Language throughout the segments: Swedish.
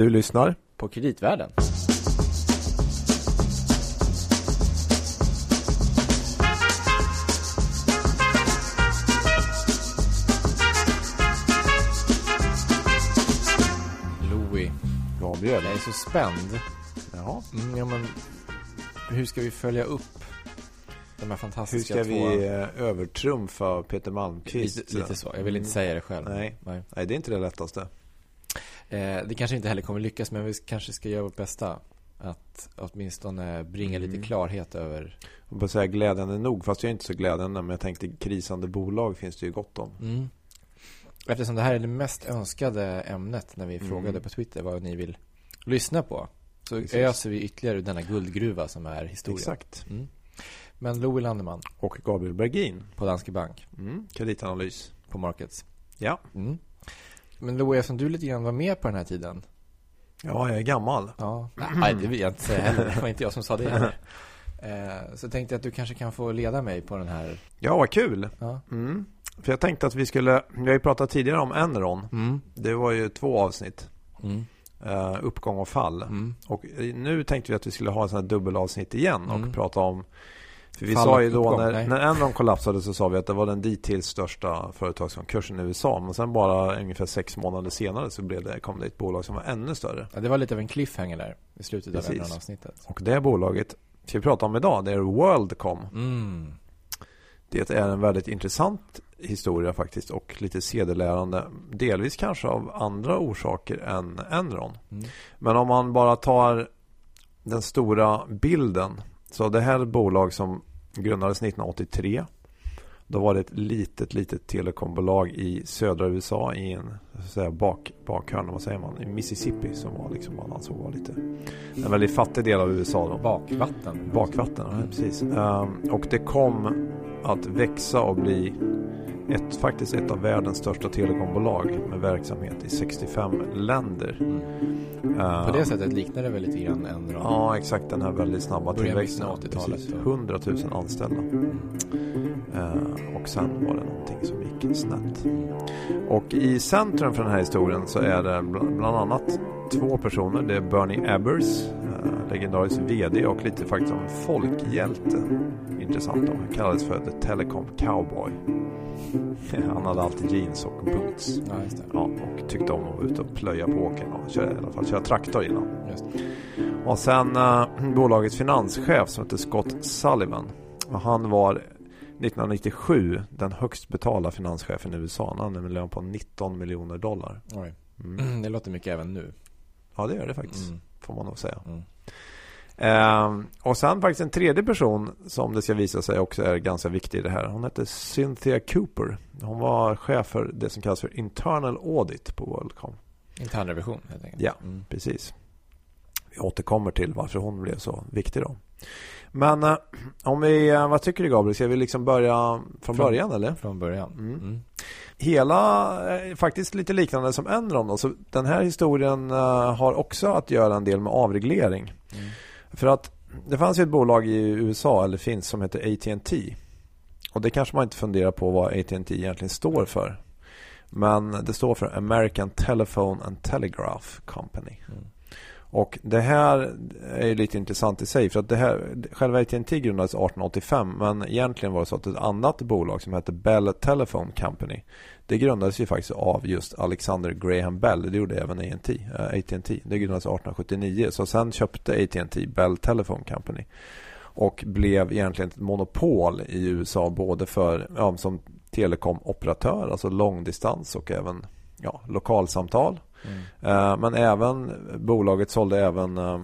Du lyssnar på kreditvärlden. Louis, Gabriel. jag är så spänd. Ja. Mm, ja, men hur ska vi följa upp de här Hur fantastiska ska två... vi eh, övertrumfa Peter Malmqvist? Lite, lite så. Jag vill inte säga det själv. Nej. Nej. Nej, det är inte det lättaste. Eh, det kanske inte heller kommer lyckas, men vi kanske ska göra vårt bästa. Att åtminstone bringa Mm. lite klarhet över... Jag bara säga glädjande nog, fast jag är inte så glädjande. Men jag tänkte krisande bolag finns det ju gott om. Mm. Eftersom det här är det mest önskade ämnet när vi Mm. frågade på Twitter vad ni vill lyssna på. Så Precis. öser vi ytterligare ur denna guldgruva som är historia. Exakt. Mm. Men Louis Landeman Och Gabriel Bergin. på Danske Bank, Mm. Kreditanalys. på Markets. Ja. Mm. Men Louis, eftersom du lite grann var med på den här tiden. Ja, jag är gammal. Ja. Nej, det vill jag inte säga heller. Det var inte jag som sa det heller. Eh, så tänkte jag att du kanske kan få leda mig på den här. Ja, vad kul. Ja. Mm. För jag tänkte att vi skulle, vi har ju pratat tidigare om Enron. Mm. Det var ju två avsnitt. Mm. Eh, uppgång och fall. Mm. Och nu tänkte vi att vi skulle ha en sån här dubbelavsnitt igen och Mm. prata om för vi sa ju då när, när Enron kollapsade så sa vi att det var den dittills största företagskonkursen i USA. Men sen bara ungefär sex månader senare så blev det, kom det ett bolag som var ännu större. Ja, det var lite av en cliffhanger där i slutet av Precis. avsnittet. Och det bolaget ska vi prata om idag. Det är WorldCom. Mm. Det är en väldigt intressant historia faktiskt och lite sedelärande. Delvis kanske av andra orsaker än Enron. Mm. Men om man bara tar den stora bilden. Så det här är ett bolag som grundades 1983. Då var det ett litet, litet telekombolag i södra USA i en säga, bak, bakhörn, vad säger man, i Mississippi som var liksom man ansåg var lite en väldigt fattig del av USA då. Bakvatten. Bakvatten, ja, precis. Ehm, och det kom att växa och bli ett, faktiskt ett av världens största telekombolag med verksamhet i 65 länder. Mm. På det sättet liknar det väl lite grann Enron. Ja, exakt den här väldigt snabba tillväxten. mitten av 80-talet Precis. då. 100 000 anställda. Ehm, och sen var det någonting som gick snett. Och i centrum för den här historien så är det bl- bland annat två personer. Det är Bernie Ebbers, eh, legendarisk VD och lite faktiskt en folkhjälte. Intressant då. Han kallades för The Telecom Cowboy. Han hade alltid jeans och boots. Ja, just. Ja, och tyckte om att vara ute och plöja på åkern och köra, i alla fall köra traktor innan. Och sen eh, bolagets finanschef som heter Scott Sullivan. Och han var 1997 den högst betalda finanschefen i USA. Han hade en lön på 19 miljoner dollar. Oj. Mm. Det låter mycket även nu. Ja, det gör det faktiskt. Mm. Får man nog säga. Mm. Ehm, och sen faktiskt en tredje person som det ska visa sig också är ganska viktig i det här. Hon heter Cynthia Cooper. Hon var chef för det som kallas för Internal Audit på WorldCom. Internrevision helt enkelt. Ja. Mm. Precis. Vi återkommer till varför hon blev så viktig då. Men eh, om vi, eh, vad tycker du Gabriel? Ska vi liksom börja från, Från- början eller? Från början. Mm. Mm. Hela, eh, faktiskt lite liknande som Enron då. Så den här historien har också att göra en del med avreglering. Mm. För att det fanns ju ett bolag i USA, eller finns, som heter AT&T. Och det kanske man inte funderar på vad AT&T egentligen står för. Men det står för American Telephone and Telegraph Company. Och det här är lite intressant i sig. För att det här, själva AT&T grundades 1885. Men egentligen var det så att ett annat bolag som hette Bell Telephone Company. Det grundades ju faktiskt av just Alexander Graham Bell. Det gjorde även AT&T. AT&T. Eh, det grundades 1879. Så sen köpte AT&T Bell Telephone Company. Och blev egentligen ett monopol i USA. Både för, ja, som telekomoperatör, alltså långdistans och även ja, lokalsamtal. Mm. Eh, Men även bolaget sålde även eh,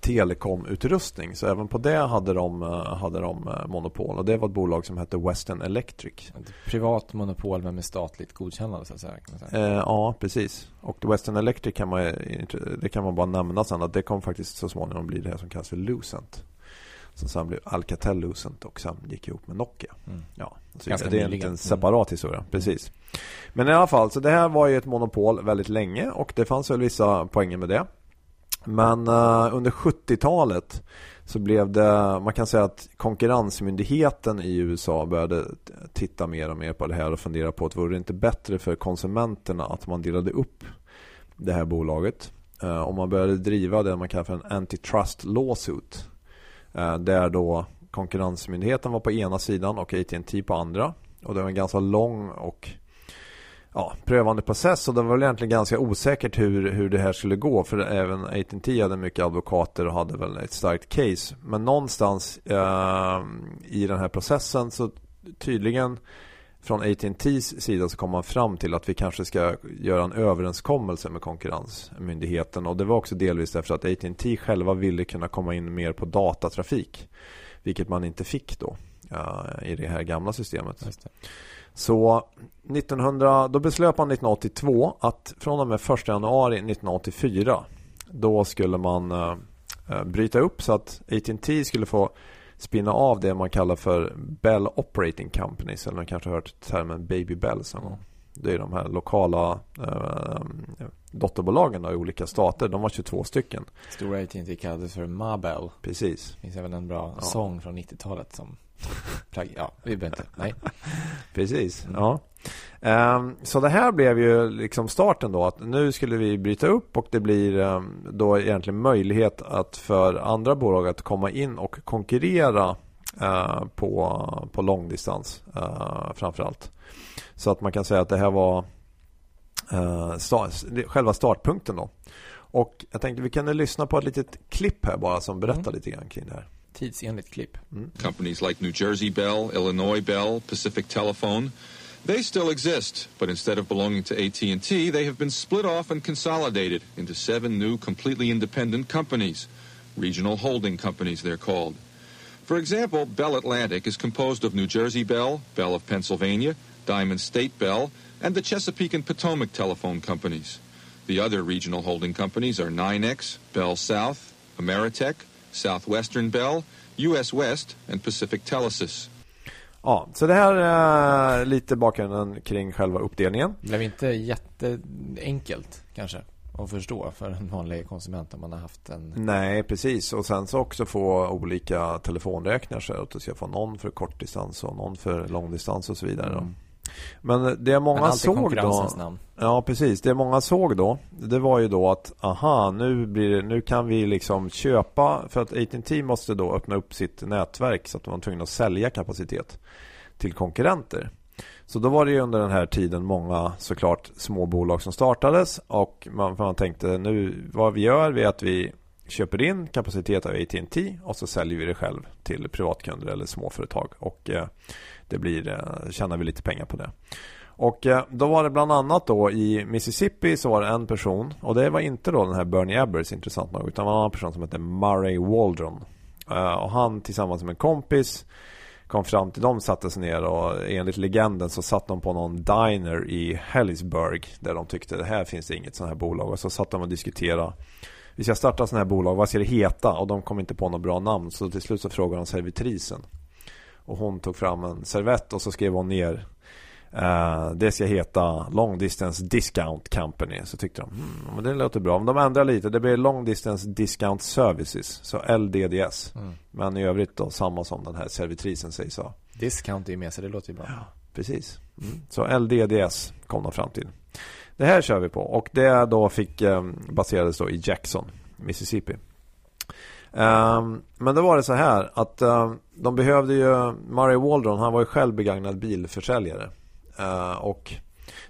telekomutrustning. Så även på det hade de, eh, hade de monopol. Och det var ett bolag som hette Western Electric. Ett privat monopol men med statligt godkännande så att säga. Eh, ja, precis. Och Western Electric kan man, det kan man bara nämna sen att det kom faktiskt så småningom bli det här som kallas för Lucent. Som sen blev Alcatel Lucent och sen gick ihop med Nokia. Mm. Ja, så Ganska det är en nyligen. liten separat historia. Precis. Men i alla fall, så det här var ju ett monopol väldigt länge och det fanns väl vissa poänger med det. Men eh, under 70-talet så blev det, man kan säga att konkurrensmyndigheten i USA började titta mer och mer på det här och fundera på att vore det inte bättre för konsumenterna att man delade upp det här bolaget. Eh, och man började driva det man kallar för en antitrust lawsuit. Eh, där då konkurrensmyndigheten var på ena sidan och AT&T på andra. Och det var en ganska lång och ja, prövande process och det var väl egentligen ganska osäkert hur, hur det här skulle gå för även AT&T hade mycket advokater och hade väl ett starkt case. Men någonstans eh, i den här processen så tydligen från AT&T's sida så kom man fram till att vi kanske ska göra en överenskommelse med konkurrensmyndigheten och det var också delvis därför att AT&T själva ville kunna komma in mer på datatrafik vilket man inte fick då uh, i det här gamla systemet. Så 1900, då beslöt man 1982 att från och med 1 januari 1984 då skulle man uh, bryta upp så att AT&T skulle få spinna av det man kallar för Bell Operating Companies. Eller man kanske har hört termen Baby Bells någon gång. Det är de här lokala eh, dotterbolagen i olika stater. De var 22 stycken. Stora AT&T kallades för Mabel. Precis. Det finns även en bra ja. sång från 90-talet som Ja, vi behöver inte. Nej. Precis. Mm. Ja. Um, så det här blev ju liksom starten då att nu skulle vi bryta upp och det blir um, då egentligen möjlighet att för andra bolag att komma in och konkurrera uh, på, på långdistans uh, framförallt. Så att man kan säga att det här var uh, start, själva startpunkten då. Och jag tänkte vi kan lyssna på ett litet klipp här bara som berättar mm. lite grann kring det här. Tidsenligt klipp. Mm. Companies like New Jersey Bell, Illinois Bell, Pacific Telephone, they still exist, but instead of belonging to AT&T, they have been split off and consolidated into seven new completely independent companies. Regional holding companies, they're called. For example, Bell Atlantic is composed of New Jersey Bell, Bell of Pennsylvania, Diamond State Bell, and the Chesapeake and Potomac telephone companies. The other regional holding companies are 9X, Bell South, Ameritech, Southwestern Bell, US West and Pacific Telesis. Ja, så det här är lite bakgrunden kring själva uppdelningen. Det blev inte jätteenkelt kanske att förstå för en vanlig konsument om man har haft en... Nej, precis. Och sen så också få olika telefonräkningar så att du ska få någon för kortdistans och någon för långdistans och så vidare. Mm. Men det många Men såg då namn. Ja precis, det många såg då. Det var ju då att Aha, nu, blir det, nu kan vi liksom köpa För att AT&T måste då öppna upp sitt nätverk Så att de var tvungna att sälja kapacitet Till konkurrenter. Så då var det ju under den här tiden många såklart små bolag som startades Och man, man tänkte nu Vad vi gör är att vi köper in kapacitet av AT&T och så säljer vi det själv till privatkunder eller småföretag. Och eh, det blir, eh, tjänar vi lite pengar på det. Och eh, då var det bland annat då i Mississippi så var det en person och det var inte då den här Bernie Ebbers intressant nog utan det var en annan person som hette Murray Waldron. Och han tillsammans med en kompis kom fram till dem, satte sig ner och enligt legenden så satt de på någon diner i Hellisburg där de tyckte det här finns det inget sånt här bolag och så satt de och diskuterade vi ska starta sådana här bolag, vad ska det heta? Och de kom inte på något bra namn. Så till slut så frågade de servitrisen och hon tog fram en servett och så skrev hon ner uh, Det ska heta Long Distance Discount Company. Så tyckte de, mm, men det låter bra. Men de ändrar lite, det blir Long Distance Discount Services. Så LDDS mm. Men i övrigt då samma som den här servitrisen säger så. Discount är ju med så det låter ju bra. Ja, Precis. Mm. Så LDDS kom de fram till det här kör vi på och det då fick ehm, baserades då i Jackson Mississippi ehm, men då var det så här att ehm, de behövde ju Murray Waldron, han var ju själv begagnad bilförsäljare. Och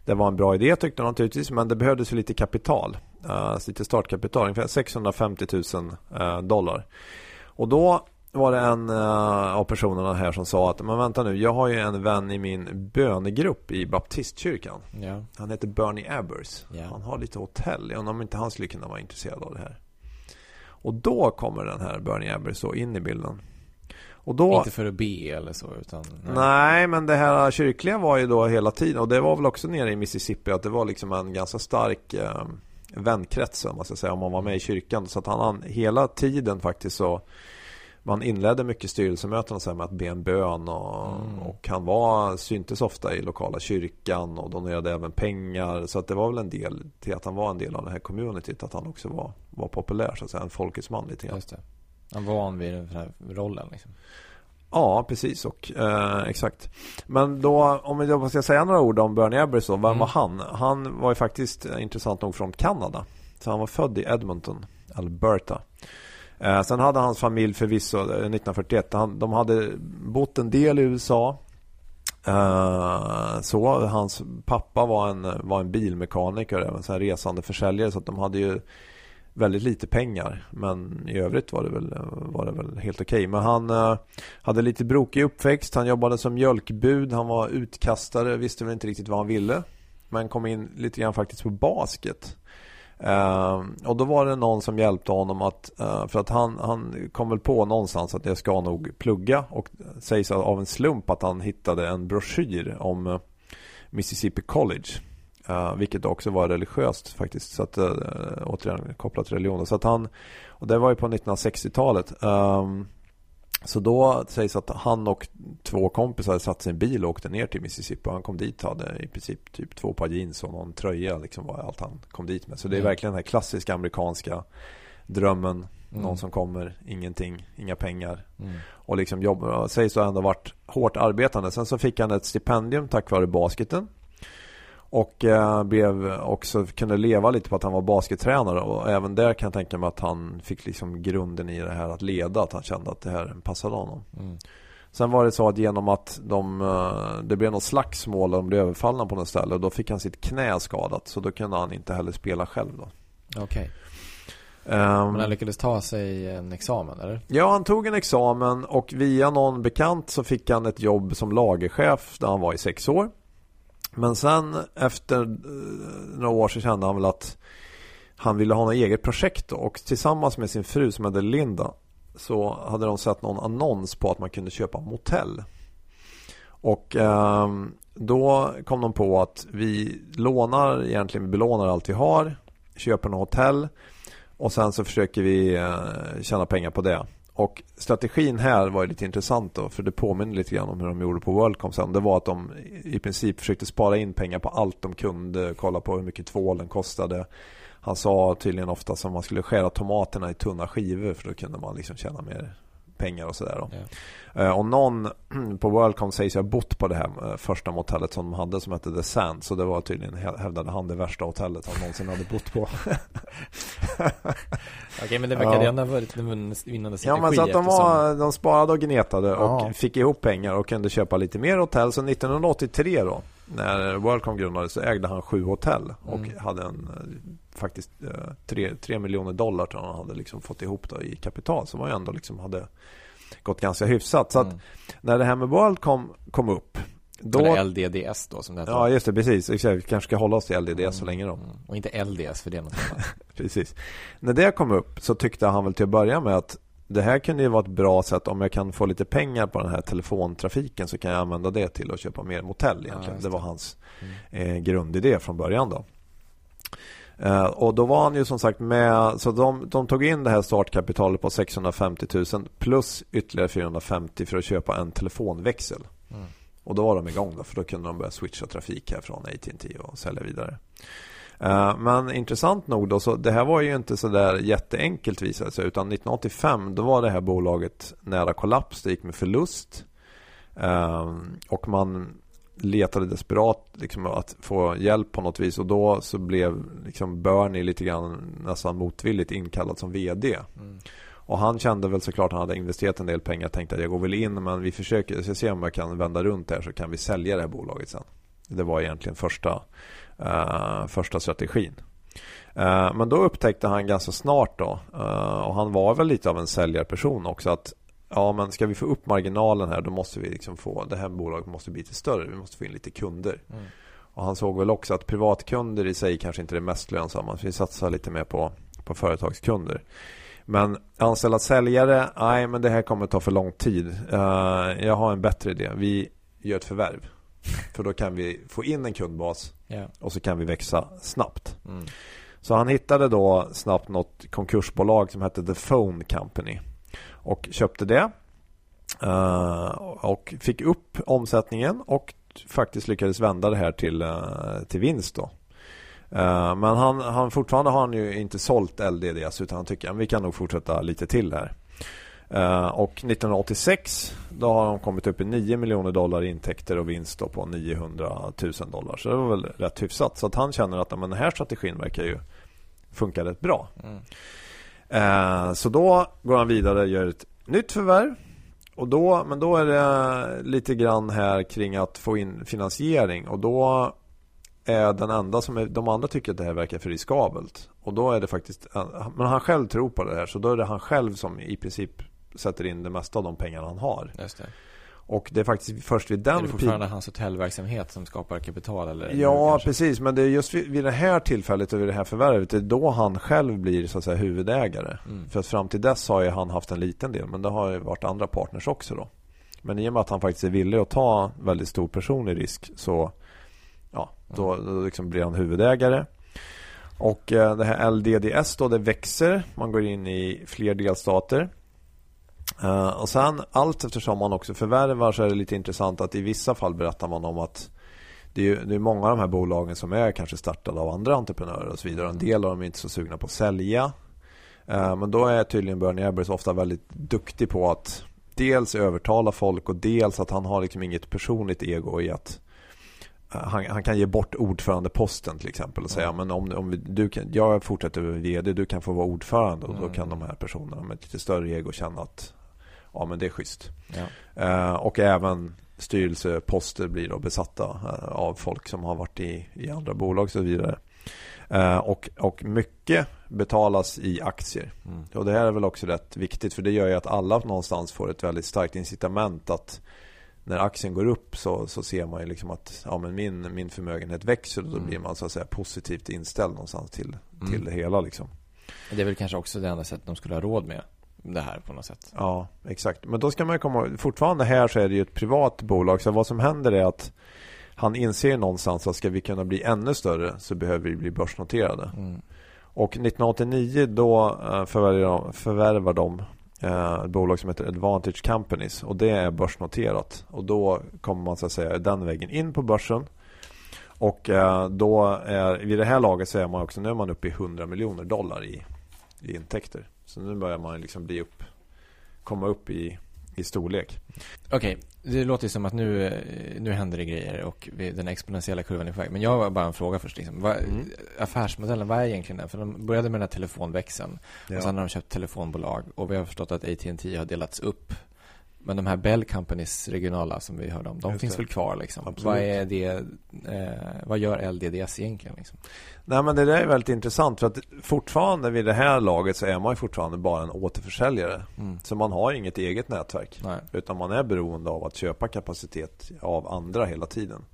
det var en bra idé tyckte de naturligtvis men det behövdes ju lite kapital. Lite startkapital, ungefär 650 000 dollar. Och då var det en uh, av personerna här som sa att men vänta nu, jag har ju en vän i min bönegrupp i baptistkyrkan. Ja. Han heter Bernie Ebbers. Ja. Han har lite hotell. Jag undrar om inte han skulle kunna vara intresserad av det här. Och då kommer den här Bernie Ebbers så in i bilden. Och då, inte för att be eller så utan nej. nej. men det här kyrkliga var ju då hela tiden Och det var väl också nere i Mississippi Att det var liksom en ganska stark eh, Vänkrets om man ska säga Om man var med i kyrkan Så att han hela tiden faktiskt så man inledde mycket styrelsemöten så med att be en bön och, mm. och han var, syntes ofta i lokala kyrkan och donerade även pengar. Så att det var väl en del till att han var en del av det här communityt. Att han också var, var populär, så att säga, en folkets man lite grann. Just det. Han var van vid den här rollen liksom. Ja, precis och eh, exakt. Men då, om då ska säga några ord om Bernie Ebbers då, vem mm. var han? Han var ju faktiskt intressant nog från Kanada. Så han var född i Edmonton, Alberta. Eh, sen hade hans familj förvisso eh, 1941, han, de hade bott en del i USA. Eh, så hans pappa var en, var en bilmekaniker, även så här resande försäljare så att de hade ju väldigt lite pengar. Men i övrigt var det väl, var det väl helt okej. Okay. Men han eh, hade lite brokig uppväxt. Han jobbade som mjölkbud. Han var utkastare. Visste väl inte riktigt vad han ville. Men kom in lite grann faktiskt på basket. Ehm, och då var det någon som hjälpte honom att, eh, för att han, han kom väl på någonstans att jag ska nog plugga och sägs av en slump att han hittade en broschyr om eh, Mississippi College. Uh, vilket också var religiöst faktiskt. Så att, uh, återigen kopplat till religion. Så att han, och det var ju på 1960-talet. Um, ehm, så då sägs att han och två kompisar hade satt en bil och åkte ner till Mississippi. Han kom dit och hade i princip typ två par jeans och någon tröja. Liksom var allt han kom dit med. Så det är mm. verkligen den här klassiska amerikanska drömmen. Mm. Någon som kommer, ingenting, inga pengar. Mm. Och liksom jobbar, sägs ha ändå varit hårt arbetande. Sen så fick han ett stipendium tack vare basketen. Och eh, blev också, kunde leva lite på att han var baskettränare och även där kan jag tänka mig att han fick liksom grunden i det här att leda, att han kände att det här passade honom. Mm. Sen var det så att genom att de, eh, det blev något slagsmål och de blev överfallna på något ställe och då fick han sitt knä skadat så då kunde han inte heller spela själv då. Okej. Okay. Um, ehm, Men han lyckades ta sig en examen eller? Ja, han tog en examen och via någon bekant så fick han ett jobb som lagerchef där han var i sex år. Men sen efter eh, några år så kände han väl att han ville ha något eget projekt då. och tillsammans med sin fru som hette Linda så hade de sett någon annons på att man kunde köpa motell. Och eh, då kom de på att vi lånar egentligen, vi belånar allt vi har, köper något hotell och sen så försöker vi eh, tjäna pengar på det. Och strategin här var lite intressant då, för det påminner lite grann om hur de gjorde på Worldcom sen. Det var att de i princip försökte spara in pengar på allt de kunde, kolla på hur mycket tvålen kostade. Han sa tydligen ofta att man skulle skära tomaterna i tunna skivor för då kunde man liksom tjäna mer pengar och sådär. Yeah. Och någon på Worldcom sägs ha bott på det här eh, första motellet som de hade som hette The Sand. Så det var tydligen, hävdade han, det värsta hotellet han någonsin hade bott på. Okej, men det verkar ja. ändå ha varit en vinnande strategi. Ja, men så att de, var, de sparade och gnetade och ja. fick ihop pengar och kunde köpa lite mer hotell. Så 1983 då, när Worldcom grundades så ägde han sju hotell och mm. hade en eh, faktiskt eh, tre, tre miljoner dollar tror han hade liksom fått ihop då i kapital. Ju ändå liksom hade gått ganska hyfsat. Så mm. när det här med Worldcom kom upp då... Eller LDDS då som det heter. Ja just det, precis. Vi kanske ska hålla oss till LDDS mm. så länge då. Mm. Och inte LDS för det är något annat. precis. När det kom upp så tyckte han väl till att börja med att det här kunde ju vara ett bra sätt om jag kan få lite pengar på den här telefontrafiken så kan jag använda det till att köpa mer motell egentligen. Ja, det. det. var hans mm. eh, grundidé från början då. Eh, och då var han ju som sagt med, så de, de, tog in det här startkapitalet på 650 000 plus ytterligare 450 för att köpa en telefonväxel. Mm. Och då var de igång då, för då kunde de börja switcha trafik här från AT&T och sälja vidare. Eh, men intressant nog då, så det här var ju inte så där jätteenkelt visade sig. Utan 1985 då var det här bolaget nära kollaps. Det gick med förlust. Eh, och man letade desperat liksom, att få hjälp på något vis. Och då så blev liksom Bernie lite grann nästan motvilligt inkallad som VD. Mm. Och han kände väl såklart att han hade investerat en del pengar. Tänkte att jag går väl in men vi försöker jag ser om jag kan vända runt det här så kan vi sälja det här bolaget sen. Det var egentligen första uh, första strategin. Uh, men då upptäckte han ganska snart då, uh, och han var väl lite av en säljarperson också, att ja, men ska vi få upp marginalen här då måste vi liksom få, det här bolaget måste bli lite större, vi måste få in lite kunder. Mm. Och han såg väl också att privatkunder i sig kanske inte är det mest lönsamma, så vi satsar lite mer på, på företagskunder. Men anställa säljare, nej men det här kommer ta för lång tid. Uh, jag har en bättre idé. Vi gör ett förvärv. För då kan vi få in en kundbas yeah. och så kan vi växa snabbt. Mm. Så han hittade då snabbt något konkursbolag som hette The Phone Company och köpte det. Eh, och fick upp omsättningen och faktiskt lyckades vända det här till, eh, till vinst då. Eh, men han, han fortfarande har han ju inte sålt LDDS utan han tycker att vi kan nog fortsätta lite till här. Och 1986 då har de kommit upp i 9 miljoner dollar i intäkter och vinst på 900 000 dollar. Så det var väl rätt hyfsat. Så att han känner att men den här strategin verkar ju funka rätt bra. Mm. Eh, så då går han vidare och gör ett nytt förvärv. Och då, men då är det lite grann här kring att få in finansiering och då är den enda som är, de andra tycker att det här verkar för riskabelt. Och då är det faktiskt, eh, men han själv tror på det här så då är det han själv som i princip sätter in det mesta av de pengarna han har. Just det. Och det är faktiskt först vid den... Är det fortfarande hans hotellverksamhet som skapar kapital? Eller ja, precis. Men det är just vid, vid det här tillfället och vid det här förvärvet. Det är då han själv blir så att säga huvudägare. Mm. För att fram till dess har ju han haft en liten del. Men det har ju varit andra partners också då. Men i och med att han faktiskt är villig att ta väldigt stor personlig risk så ja, då, då liksom blir han huvudägare. Och eh, det här LDDS då, det växer. Man går in i fler delstater. Uh, och sen allt eftersom man också förvärvar så är det lite intressant att i vissa fall berättar man om att det är, det är många av de här bolagen som är kanske startade av andra entreprenörer och så vidare. En del av dem är inte så sugna på att sälja. Uh, men då är tydligen Bernie Ebbers ofta väldigt duktig på att dels övertala folk och dels att han har liksom inget personligt ego i att uh, han, han, kan ge bort ordförandeposten till exempel och säga mm. men om, om du kan, jag fortsätter vara vd, du kan få vara ordförande och mm. då kan de här personerna med lite större ego känna att ja men det är schysst. Ja. Eh, och även styrelseposter blir då besatta eh, av folk som har varit i, i andra bolag och så vidare. Eh, och, och mycket betalas i aktier. Mm. Och det här är väl också rätt viktigt för det gör ju att alla någonstans får ett väldigt starkt incitament att när aktien går upp så, så ser man ju liksom att ja, men min, min förmögenhet växer och då mm. blir man så att säga positivt inställd någonstans till, mm. till det hela. Liksom. Det är väl kanske också det enda sättet de skulle ha råd med det här på något sätt. Ja, exakt. Men då ska man komma fortfarande här så är det ju ett privat bolag. Så vad som händer är att han inser någonstans att ska vi kunna bli ännu större så behöver vi bli börsnoterade. Mm. Och 1989 då eh, förvärvar de, förvärvar de ett bolag som heter Advantage Companies och det är börsnoterat. Och då kommer man så att säga den vägen in på börsen. Och eh, då är, vid det här laget så är man också, nu är man uppe i 100 miljoner dollar i, i intäkter. Så nu börjar man liksom bli upp, komma upp i, i storlek. Okej, okay. det låter som att nu, nu händer det grejer och den exponentiella kurvan är på väg. Men jag har bara en fråga först. Liksom. Vad, mm. Affärsmodellen, vad är egentligen den? För de började med den här telefonväxeln ja. och sen har de köpt telefonbolag och vi har förstått att AT&T har delats upp men de här Bell Companies regionala som vi hörde om, de Just finns det. väl kvar liksom? Vad, är det, eh, vad gör LDDS egentligen? Liksom? Nej men det där är väldigt intressant för att fortfarande vid det här laget så är man fortfarande bara en återförsäljare. Mm. Så man har inget eget nätverk. Nej. Utan man är beroende av att köpa kapacitet av andra hela tiden.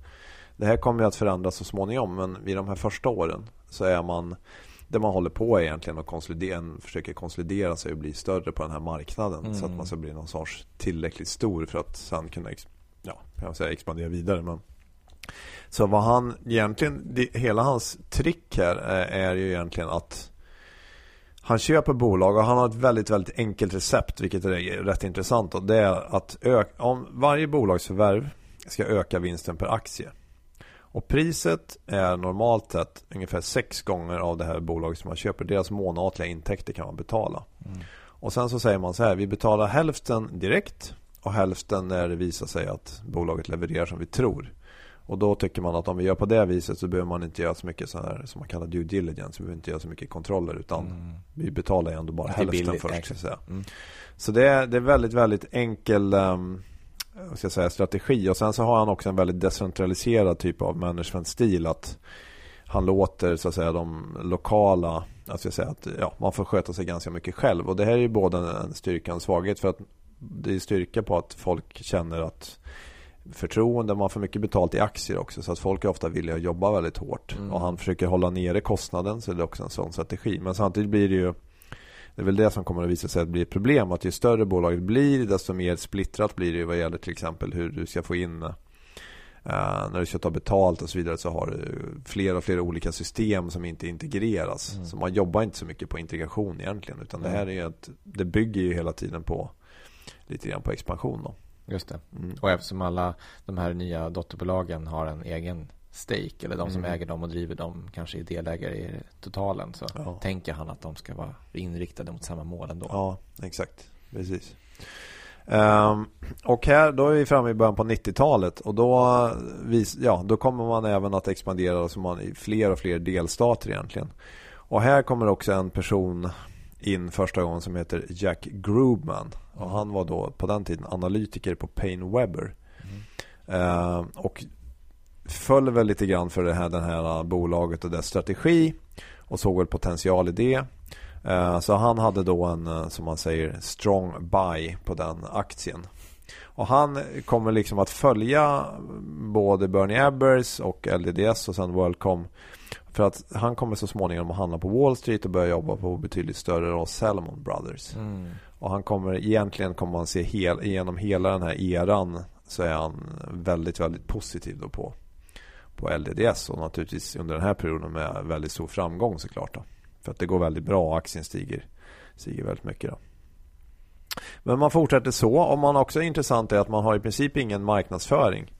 Det här kommer ju att förändras så småningom men vid de här första åren så är man det man håller på är egentligen att konsolidera, försöker konsolidera sig och bli större på den här marknaden. Mm. Så att man ska bli någon sorts tillräckligt stor för att sen kunna ja, jag säga, expandera vidare. Men... Så vad han egentligen, hela hans trick här är, är ju egentligen att han köper bolag och han har ett väldigt, väldigt enkelt recept vilket är rätt intressant. Och det är att öka, om varje bolagsförvärv ska öka vinsten per aktie. Och priset är normalt sett ungefär sex gånger av det här bolaget som man köper. Deras månatliga intäkter kan man betala. Mm. Och sen så säger man så här, vi betalar hälften direkt och hälften när det visar sig att bolaget levererar som vi tror. Och då tycker man att om vi gör på det viset så behöver man inte göra så mycket så här, som man kallar due diligence. Vi behöver inte göra så mycket kontroller utan mm. vi betalar ändå bara hälften billigt, först. Så, mm. så det, är, det är väldigt, väldigt enkel um, ska säga, strategi. Och sen så har han också en väldigt decentraliserad typ av managementstil. Att han låter så att säga de lokala, alltså säga att ja, man får sköta sig ganska mycket själv. Och det här är ju både en styrka och en svaghet. För att det är styrka på att folk känner att förtroende, man får mycket betalt i aktier också. Så att folk är ofta villiga att jobba väldigt hårt. Mm. Och han försöker hålla nere kostnaden så det är också en sån strategi. Men samtidigt blir det ju det är väl det som kommer att visa sig att bli ett problem. Att ju större bolaget blir, desto mer splittrat blir det vad gäller till exempel hur du ska få in Uh, när du ska ta betalt och så vidare så har du fler och fler olika system som inte integreras. Mm. Så man jobbar inte så mycket på integration egentligen. Utan mm. det här är att det bygger ju hela tiden på lite grann på expansion. Då. Just det. Mm. Och eftersom alla de här nya dotterbolagen har en egen stake eller de som mm. äger dem och driver dem kanske är delägare i totalen så ja. tänker han att de ska vara inriktade mot samma mål ändå. Ja, exakt. Precis. Um, och här, då är vi framme i början på 90-talet och då, vis, ja, då kommer man även att expandera så man, i fler och fler delstater egentligen. Och här kommer också en person in första gången som heter Jack Grubman. Och han var då på den tiden analytiker på Payne Webber. Mm. Eh, och föll väl lite grann för det här, det här bolaget och dess strategi. Och såg väl potential i det. Eh, så han hade då en, eh, som man säger, strong buy på den aktien. Och han kommer liksom att följa både Bernie Ebbers och LDDS och sen WorldCom. För att han kommer så småningom att handla på Wall Street och börja jobba på betydligt större då Salomon Brothers. Mm. Och han kommer egentligen kommer man se hel, genom hela den här eran så är han väldigt, väldigt positiv då på, på LDDS och naturligtvis under den här perioden med väldigt stor framgång såklart. Då. För att det går väldigt bra. Aktien stiger, stiger väldigt mycket. Då. Men man fortsätter så. Och man också är intressant är att man har i princip ingen marknadsföring.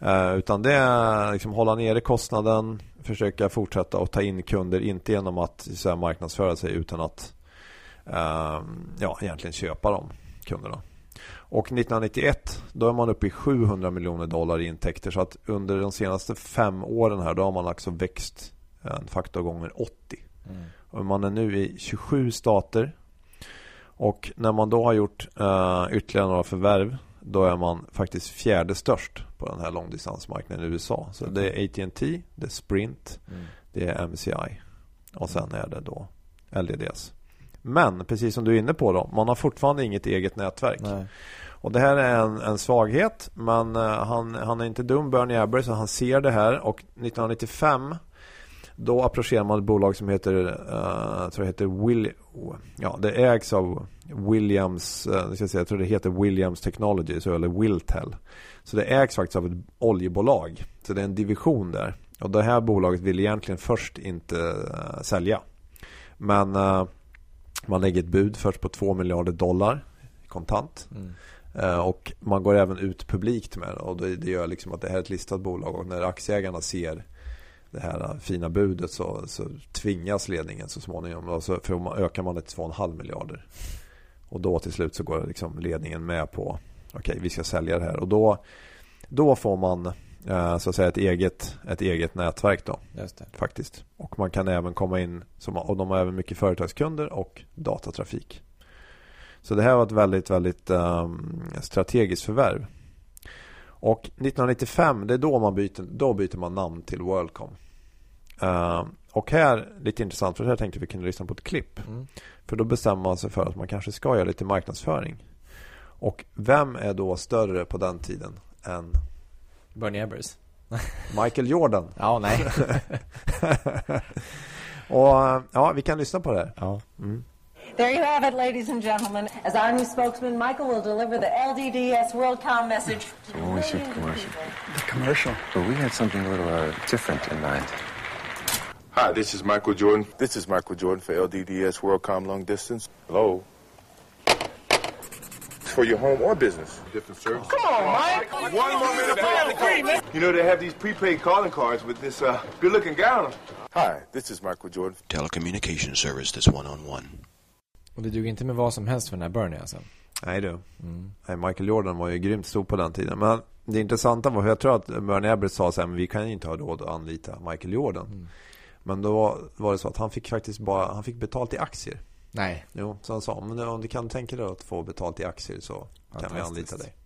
Eh, utan det är liksom hålla nere kostnaden, försöka fortsätta att ta in kunder, inte genom att så här, marknadsföra sig utan att eh, ja, egentligen köpa de kunderna. Och 1991 då är man uppe i 700 miljoner dollar i intäkter så att under de senaste fem åren här då har man alltså växt en faktor gånger 80. Mm. Och man är nu i 27 stater. Och när man då har gjort uh, ytterligare några förvärv då är man faktiskt fjärde störst på den här långdistansmarknaden i USA. Så det är AT&T, det är Sprint, mm. det är MCI och sen är det då LDDS. Men precis som du är inne på då, man har fortfarande inget eget nätverk. Nej. Och Det här är en, en svaghet, men uh, han, han är inte dum, Bernie Ebbers, så han ser det här och 1995 då approcherar man ett bolag som heter, uh, jag tror det heter Will, ja, det ägs av Williams, uh, ska säga, jag tror det heter Williams Technologies eller Wiltel. Så det ägs faktiskt av ett oljebolag. Så det är en division där. Och det här bolaget vill egentligen först inte uh, sälja. Men man lägger ett bud först på 2 miljarder dollar kontant. Mm. Uh, och man går även ut publikt med det. Och det, gör liksom att det här är ett listat bolag. Och när aktieägarna ser det här fina budet så, så tvingas ledningen så småningom. Och så för man, ökar man det till 2,5 miljarder. Och då till slut så går liksom ledningen med på okej, okay, vi ska sälja det här. Och då, då får man eh, så att säga ett eget, ett eget nätverk då. Faktiskt. Och man kan även komma in, som, och de har även mycket företagskunder och datatrafik. Så det här var ett väldigt, väldigt um, strategiskt förvärv. Och 1995, det är då man byter, då byter man namn till WorldCom. Uh, och här, lite intressant, för här tänkte vi kunde lyssna på ett klipp. Mm. För då bestämmer man sig för att man kanske ska göra lite marknadsföring. Och vem är då större på den tiden än Bernie Ebbers? Michael Jordan. ja, nej. och ja, vi kan lyssna på det här. Ja. Mm. There you have it, ladies and gentlemen. As our new spokesman, Michael will deliver the LDDS WorldCom message. So when we see the commercial. The commercial? Well, we had something a little uh, different in mind. Hi, this is Michael Jordan. This is Michael Jordan for LDDS WorldCom Long Distance. Hello. For your home or business. Different service. Come on, Mike. One more minute. You know, they have these prepaid calling cards with this uh, good-looking guy on them. Hi, this is Michael Jordan. Telecommunication service that's one-on-one. -on -one. Och det dug inte med vad som helst för den här Bernie alltså? Nej du. Mm. Nej, Michael Jordan var ju grymt stor på den tiden. Men det intressanta var, jag tror att Bernie Ebbers sa så här, men vi kan ju inte ha råd att anlita Michael Jordan. Mm. Men då var det så att han fick faktiskt bara, han fick betalt i aktier. Nej. Jo, så han sa, men om du kan tänka dig att få betalt i aktier så kan vi anlita dig.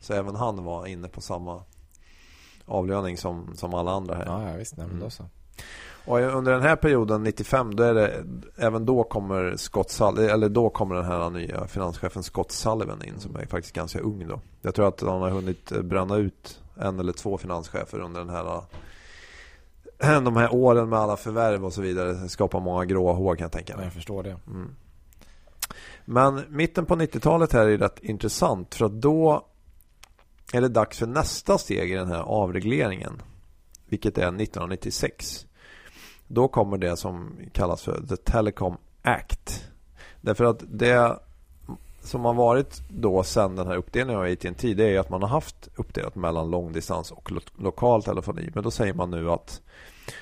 Så även han var inne på samma avlöning som, som alla andra här. Ja, ja visst. Nej, men då så. Och under den här perioden 95 då är det även då kommer Scott Sullivan, eller då kommer den här nya finanschefen Scott Sullivan in som är faktiskt ganska ung då. Jag tror att han har hunnit bränna ut en eller två finanschefer under den här de här åren med alla förvärv och så vidare skapar många gråa hår kan jag tänka mig. Jag förstår det. Mm. Men mitten på 90-talet här är rätt intressant för att då är det dags för nästa steg i den här avregleringen. Vilket är 1996. Då kommer det som kallas för The Telecom Act. Därför att det som har varit då sen den här uppdelningen av AT&T det är att man har haft uppdelat mellan långdistans och lo lokal telefoni. Men då säger man nu att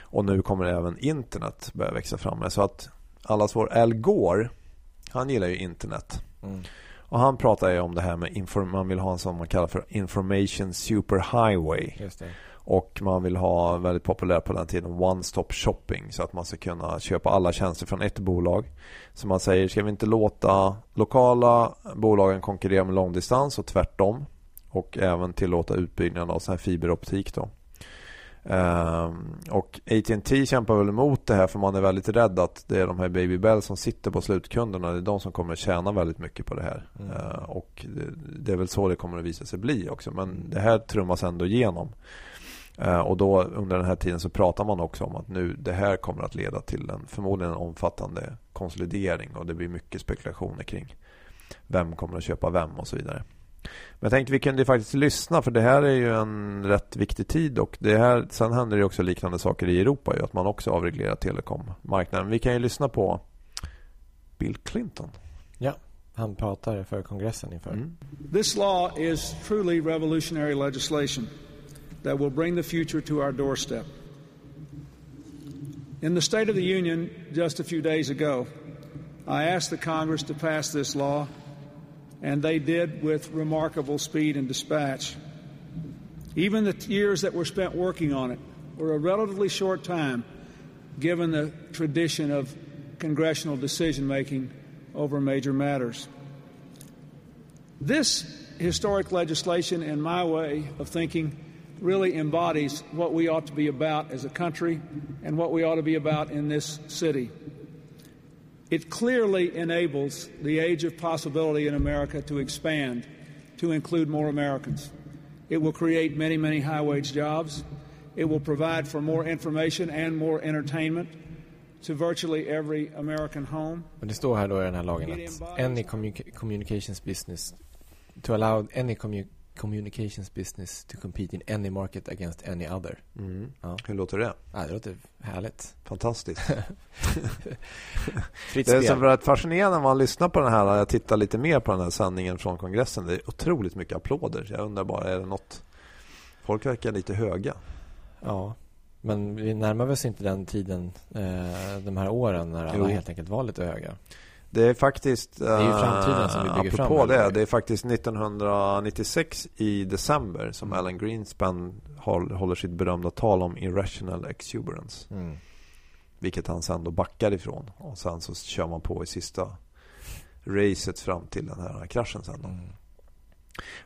och nu kommer även internet börja växa fram. Så att allas vår Al Gore han gillar ju internet. Mm. Och han pratar ju om det här med man vill ha en som man kallar för information superhighway. Och man vill ha väldigt populär på den tiden one-stop shopping så att man ska kunna köpa alla tjänster från ett bolag. Så man säger, ska vi inte låta lokala bolagen konkurrera med långdistans och tvärtom? Och även tillåta utbyggnaden av sån här fiberoptik då. Um, och AT&T kämpar väl emot det här för man är väldigt rädd att det är de här Baby Bell som sitter på slutkunderna. Det är de som kommer tjäna väldigt mycket på det här. Mm. Uh, och det, det, är väl så det kommer att visa sig bli också. Men det här trummas ändå igenom. Uh, och då under den här tiden så pratar man också om att nu det här kommer att leda till en förmodligen en omfattande konsolidering och det blir mycket spekulationer kring vem kommer att köpa vem och så vidare. Men jag tänkte vi kunde faktiskt lyssna för det här är ju en rätt viktig tid och det här, sen händer det också liknande saker i Europa ju, att man också avreglerar telekommarknaden. Vi kan ju lyssna på Bill Clinton. Ja, han pratar för kongressen inför. Mm. This law is truly revolutionary legislation that will bring the future to our doorstep. In the State of the Union just a few days ago, I asked the Congress to pass this law and they did with remarkable speed and dispatch. Even the years that were spent working on it were a relatively short time given the tradition of congressional decision making over major matters. This historic legislation, in my way of thinking, really embodies what we ought to be about as a country and what we ought to be about in this city. It clearly enables the age of possibility in America to expand to include more Americans. It will create many, many high wage jobs. It will provide for more information and more entertainment to virtually every American home. Men det står här då i den här lagen att any communications business to allow any communication communications business to compete in any market against any other. Mm. Ja. Hur låter det? Ja, det låter härligt. Fantastiskt. det är så rätt fascinerande när man lyssnar på den här. Jag tittar lite mer på den här sändningen från kongressen. Det är otroligt mycket applåder. Jag undrar bara, är det något? Folk verkar lite höga. Ja, men vi närmar oss inte den tiden, eh, de här åren när alla jo. helt enkelt var lite höga. Det är faktiskt... Det är ju framtiden som vi bygger apropå fram. det, det är faktiskt 1996 i december som mm. Alan Greenspan håller sitt berömda tal om irrational exuberance. Mm. Vilket han sen då backar ifrån. Och sen så kör man på i sista racet fram till den här kraschen sen då. Mm.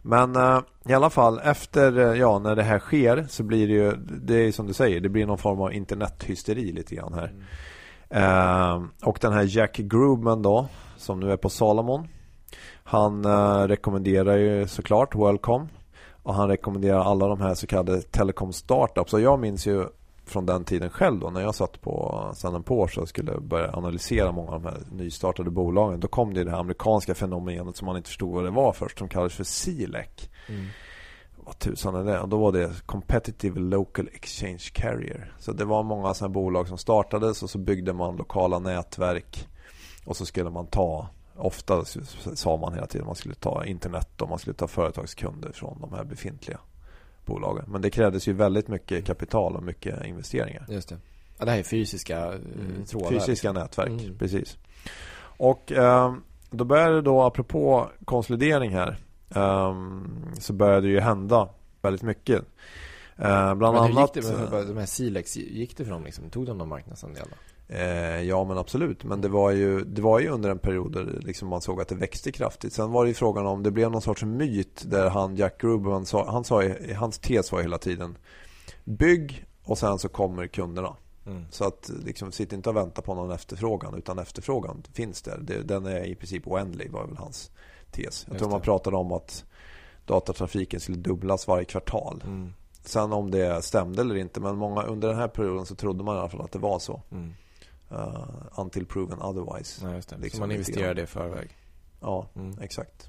Men uh, i alla fall efter, uh, ja, när det här sker så blir det ju, det är som du säger, det blir någon form av internethysteri lite grann här. Eh, och den här Jack Grubman då, som nu är på Salomon. Han eh, rekommenderar ju såklart Welcome. Och han rekommenderar alla de här så kallade telekom startups. Och jag minns ju från den tiden själv då när jag satt på Standard Porsche och skulle börja analysera många av de här nystartade bolagen. Då kom det det här amerikanska fenomenet som man inte förstod vad det var först som kallades för Silec. Mm vad tusan är det? Och då var det Competitive Local Exchange Carrier. Så det var många sådana bolag som startades och så byggde man lokala nätverk. Och så skulle man ta, ofta sa man hela tiden, man skulle ta internet och man skulle ta företagskunder från de här befintliga bolagen. Men det krävdes ju väldigt mycket kapital och mycket investeringar. Just det. Ja, det här är fysiska eh, mm, trådar. Fysiska nätverk, mm. precis. Och eh, då började då, apropå konsolidering här um, så började det ju hända väldigt mycket. Uh, bland men hur annat... Gick det med de här Silex, gick det för dem liksom? Tog de någon marknadsandel uh, ja men absolut. Men det var ju, det var ju under en period där liksom man såg att det växte kraftigt. Sen var det ju frågan om det blev någon sorts myt där han Jack Rubin sa, han sa, hans tes var hela tiden Bygg och sen så kommer kunderna. Mm. Så att liksom, sitt inte och vänta på någon efterfrågan utan efterfrågan finns där. Det, den är i princip oändlig var väl hans tes. Jag tror man pratade om att datatrafiken skulle dubblas varje kvartal. Mm. Sen om det stämde eller inte, men många under den här perioden så trodde man i alla fall att det var så. Mm. Uh, until proven otherwise. Ja. Liksom så man investerade i förväg. Ja, mm. exakt.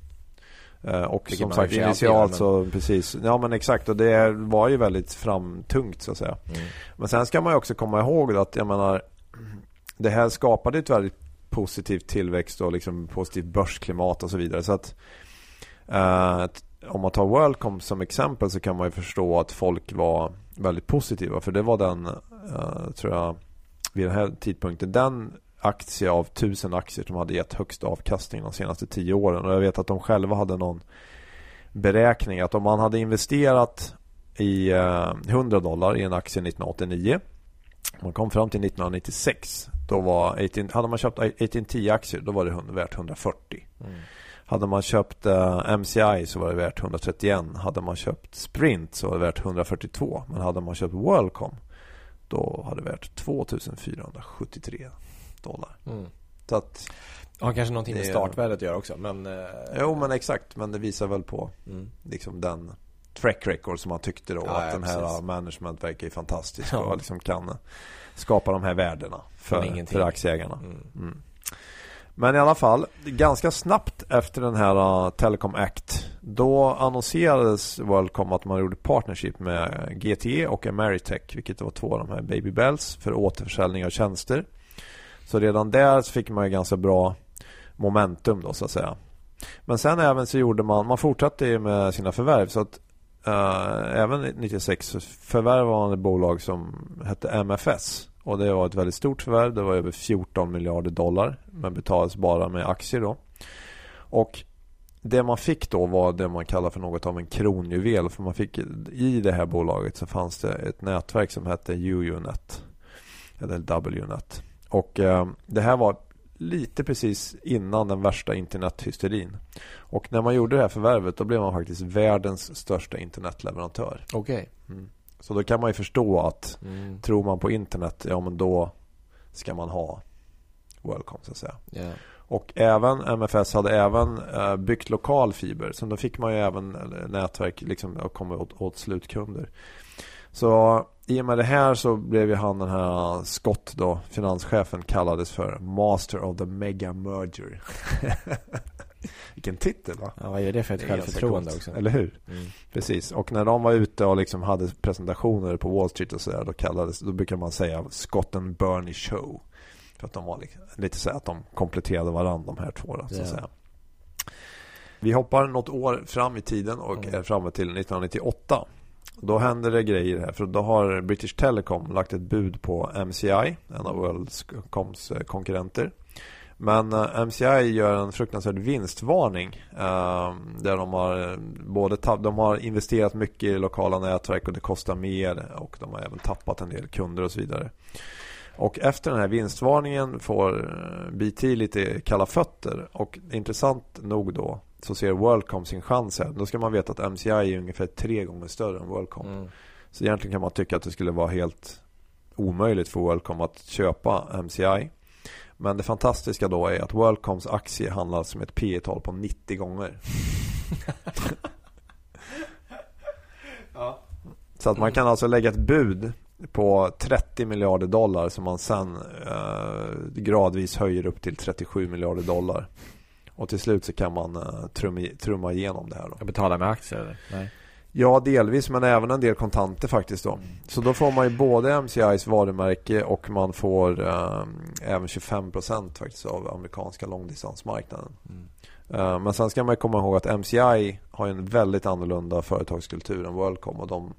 Uh, och Vilket som sagt initialt men... så precis. Ja men exakt och det var ju väldigt framtungt så att säga. Mm. Men sen ska man ju också komma ihåg att jag menar det här skapade ett väldigt positiv tillväxt och liksom positivt börsklimat och så vidare. Så att eh, om man tar Worldcom som exempel så kan man ju förstå att folk var väldigt positiva. För det var den, eh, tror jag, vid den här tidpunkten, den aktie av tusen aktier som hade gett högst avkastning de senaste tio åren. Och jag vet att de själva hade någon beräkning att om man hade investerat i eh, 100 dollar i en aktie 1989. Man kom fram till 1996. Då var 18, hade man köpt AT&T aktier då var det värt 140. Mm. Hade man köpt eh, MCI så var det värt 131. Hade man köpt Sprint så var det värt 142. Men hade man köpt WorldCom då hade det värt 2473 dollar. Mm. Så att har kanske någonting med startvärdet att göra också. Men, eh... Jo, men exakt. Men det visar väl på mm. liksom den track record som man tyckte då. Ja, att ja, den här precis. management verkar ju fantastisk ja. och liksom kan skapa de här värdena för, för aktieägarna. Mm. Mm. Men i alla fall, ganska snabbt efter den här uh, Telecom Act då annonserades Worldcom att man gjorde partnership med GTE och Ameritech vilket var två av de här Baby Bells för återförsäljning av tjänster. Så redan där så fick man ju ganska bra momentum då så att säga. Men sen även så gjorde man, man fortsatte ju med sina förvärv så att uh, även 96 förvärvade man ett bolag som hette MFS och det var ett väldigt stort förvärv. Det var över 14 miljarder dollar. Men betalades bara med aktier då. Och det man fick då var det man kallar för något av en kronjuvel. För man fick i det här bolaget så fanns det ett nätverk som hette UUNet. Eller WNet. Och eh, det här var lite precis innan den värsta internethysterin. Och när man gjorde det här förvärvet då blev man faktiskt världens största internetleverantör. Okej. Okay. Mm. Så då kan man ju förstå att mm. tror man på internet, ja men då ska man ha Worldcom så att säga. Yeah. Och även MFS hade även uh, byggt lokal fiber. Så då fick man ju även uh, nätverk liksom, och komma åt, åt, slutkunder. Så i och med det här så blev ju han den här Scott då, finanschefen kallades för Master of the Mega Merger. Vilken titel va? Ja, vad är det för ett självförtroende också? Eller hur? Mm. Precis. Och när de var ute och liksom hade presentationer på Wall Street och sådär då kallades, då brukar man säga Scott and Bernie Show. För att de var liksom, lite så att de kompletterade varandra de här två då, så att säga. Vi hoppar något år fram i tiden och mm. är framme till 1998. Då händer det grejer här. För då har British Telecom lagt ett bud på MCI, en av Worldcoms eh, konkurrenter. Men eh, MCI gör en fruktansvärd vinstvarning. Ehm, där de har eh, både de har investerat mycket i lokala nätverk och det kostar mer. Och de har även tappat en del kunder och så vidare. Och efter den här vinstvarningen får BT lite kalla fötter. Och intressant nog då så ser Worldcom sin chans här. Då ska man veta att MCI är ungefär tre gånger större än Worldcom. Mm. Så egentligen kan man tycka att det skulle vara helt omöjligt för Worldcom att köpa MCI. Men det fantastiska då är att Worldcoms aktie handlar som ett P tal på 90 gånger. ja. Så att man kan alltså lägga ett bud på 30 miljarder dollar som man sen eh, gradvis höjer upp till 37 miljarder dollar. Och till slut så kan man eh, trumma, trumma igenom det här. Då. Och betala med aktier? Eller? Nej. Ja, delvis, men även en del kontanter faktiskt då. Så då får man ju både MCIs varumärke och man får eh, även 25% faktiskt av amerikanska långdistansmarknaden. Mm. Eh, men sen ska man komma ihåg att MCI har en väldigt annorlunda företagskultur än Worldcom och de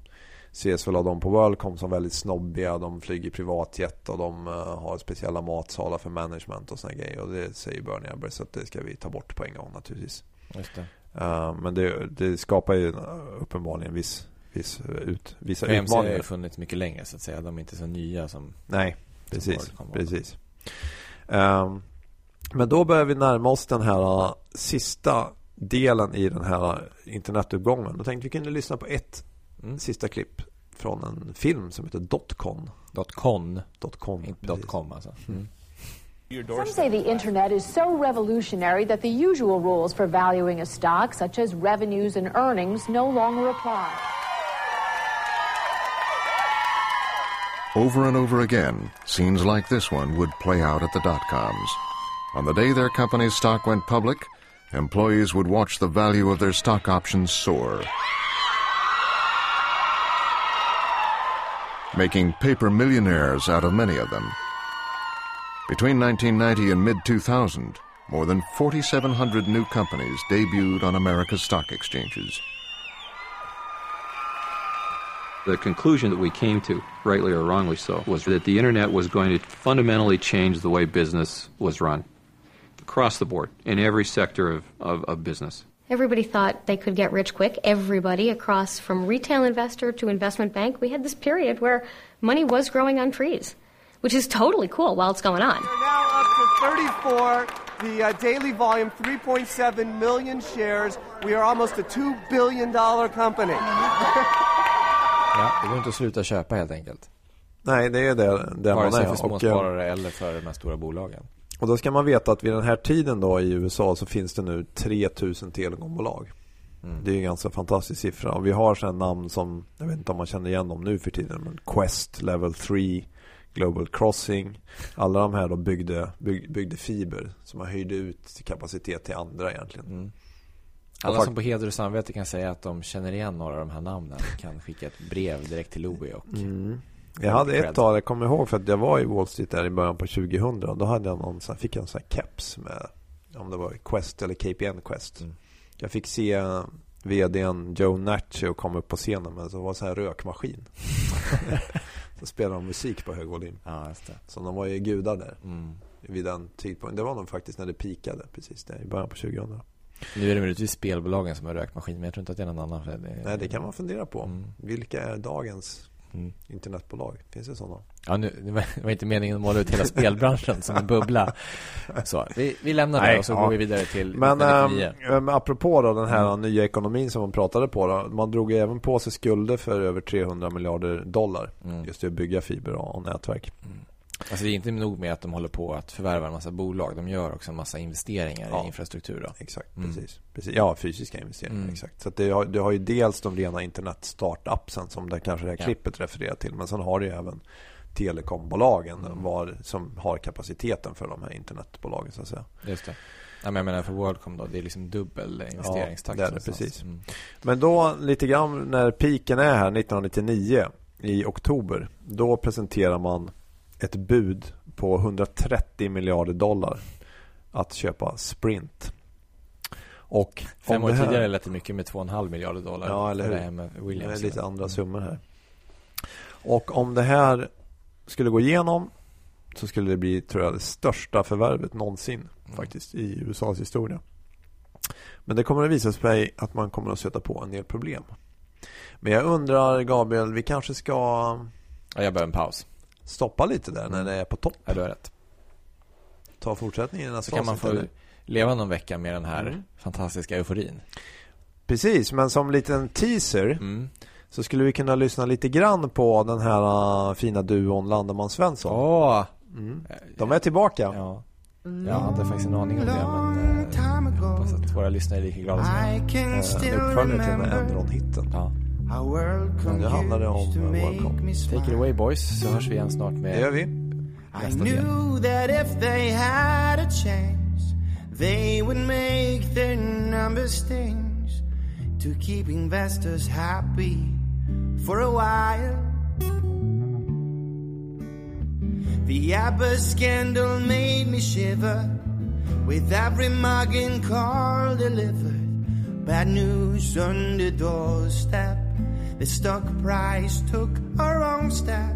ses väl av dem på Worldcom som väldigt snobbiga. De flyger privatjet och de uh, har speciella matsalar för management och såna grejer. Och det säger Bernie Ebbers så det ska vi ta bort på en gång naturligtvis. Det. Uh, men det, det, skapar ju uppenbarligen viss, viss ut, vissa För utmaningar. Har ju funnits mycket längre så att säga. De är inte så nya som Nej, precis. Som precis. Um, men då börjar vi närma oss den här sista delen i den här internetuppgången. Då tänkte vi kunde lyssna på ett mm. sista klipp från en film som heter Dotcon. Dotcon? Dotcon. Inte dotcom alltså. Mm. Some say the internet is so revolutionary that the usual rules for valuing a stock, such as revenues and earnings, no longer apply. Over and over again, scenes like this one would play out at the dot coms. On the day their company's stock went public, employees would watch the value of their stock options soar. Making paper millionaires out of many of them. Between 1990 and mid 2000, more than 4,700 new companies debuted on America's stock exchanges. The conclusion that we came to, rightly or wrongly so, was that the internet was going to fundamentally change the way business was run across the board in every sector of, of, of business. Everybody thought they could get rich quick. Everybody across from retail investor to investment bank. We had this period where money was growing on trees, which is totally cool while it's going on. We're now up to 34. The uh, daily volume, 3.7 million shares. We are almost a $2 billion company. Ja, det går inte att sluta köpa helt enkelt. Nej, det är det, det man Vare sig är. för Och, småsparare eller för de här stora bolagen. Och då ska man veta att vid den här tiden då i USA så finns det nu 3000 telekombolag. Mm. Det är en ganska fantastisk siffra. Och vi har sådana namn som, jag vet inte om man känner igen dem nu för tiden, men Quest, Level 3, Global Crossing. Alla de här då byggde, bygg, byggde fiber. Så man höjde ut kapacitet till andra egentligen. Mm. Alla som på heder och samvete kan säga att de känner igen några av de här namnen kan skicka ett brev direkt till Louie och Mm. Jag hade ett tag, jag kommer ihåg för att jag var i Wall Street där i början på 2000 och då hade jag någon, fick jag en sån här keps med om det var Quest eller KPN Quest. Mm. Jag fick se vdn Joe Nacho komma upp på scenen med så var en sån här rökmaskin. så spelade de musik på hög volym. Ja. Så de var ju gudar där Mm. vid den tidpunkten. Det var nog faktiskt när det pikade precis där i början på 2000. Nu är det möjligtvis spelbolagen som har rökmaskin, men jag tror inte att det är någon annan. Det, Nej, det kan man fundera på. Mm. Vilka är dagens Mm. internetbolag? Finns det sådana? Ja, nu, det var- det inte meningen att måla ut hela spelbranschen som en bubbla. Så, vi, vi lämnar det Nej, och så ja. går vi vidare till Men 1999. ähm, apropå då den här nya ekonomin som man pratade på då, Man drog även på sig skulder för över 300 miljarder dollar Mm. Just till att bygga fiber och, och nätverk Alltså det är inte nog med att de håller på att förvärva en massa bolag. De gör också en massa investeringar Ja. i infrastruktur. Då. Exakt, Mm. precis. precis Ja, fysiska investeringar, Mm. exakt Så det, har, det har ju dels de rena internet startupsen Som det kanske det här Ja. klippet refererar till Men sen har det ju även telekombolagen Mm. var, Som har kapaciteten för de här internetbolagen så att säga Just det. Ja, men jag menar för WorldCom då, det är liksom dubbel investeringstakt. det är det, precis. Mm. Men då lite grann när piken är här 1999 i oktober. Då presenterar man ett bud på 130 miljarder dollar att köpa Sprint. Och Fem år här- tidigare lät det mycket med 2,5 miljarder dollar. Ja, eller hur? Det här med Williams. Det är lite andra summor här. Och om det här skulle gå igenom så skulle det bli, tror jag, det största förvärvet någonsin Mm. faktiskt i USAs historia. Men det kommer att visa sig att man kommer att stöta på en del problem. Men jag undrar, Gabriel, vi kanske ska Ja, jag behöver en paus. Stoppa lite där när det är på topp. Ja, du har rätt. Ta fortsättningen i nästa Så kan man få eller? leva någon vecka med den här Mm. fantastiska euforin. Precis, men som liten teaser Mm. så skulle vi kunna lyssna lite grann på den här uh, fina duon Landeman Svensson. Åh! Mm. De är tillbaka. Ja. Jag hade faktiskt en aning om det, men eh, jag hoppas att våra lyssnare är lika glada som jag. Eh, Uppföljare till den här Enron-hitten. Ja. Men nu handlar det om Worldcom. Take it away boys, så hörs vi igen snart med Det gör vi. I nästa del. knew that if they had a chance, they would make their numbers stings to keep investors happy for a while. The ABBA scandal made me shiver with every mug and call delivered. Bad news on the doorstep. The stock price took a wrong step.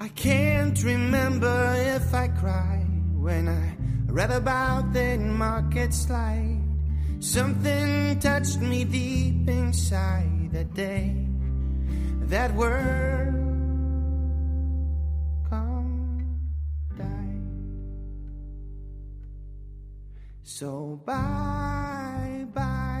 I can't remember if I cried when I read about the market slide. Something touched me deep inside that day, that word. So bye bye.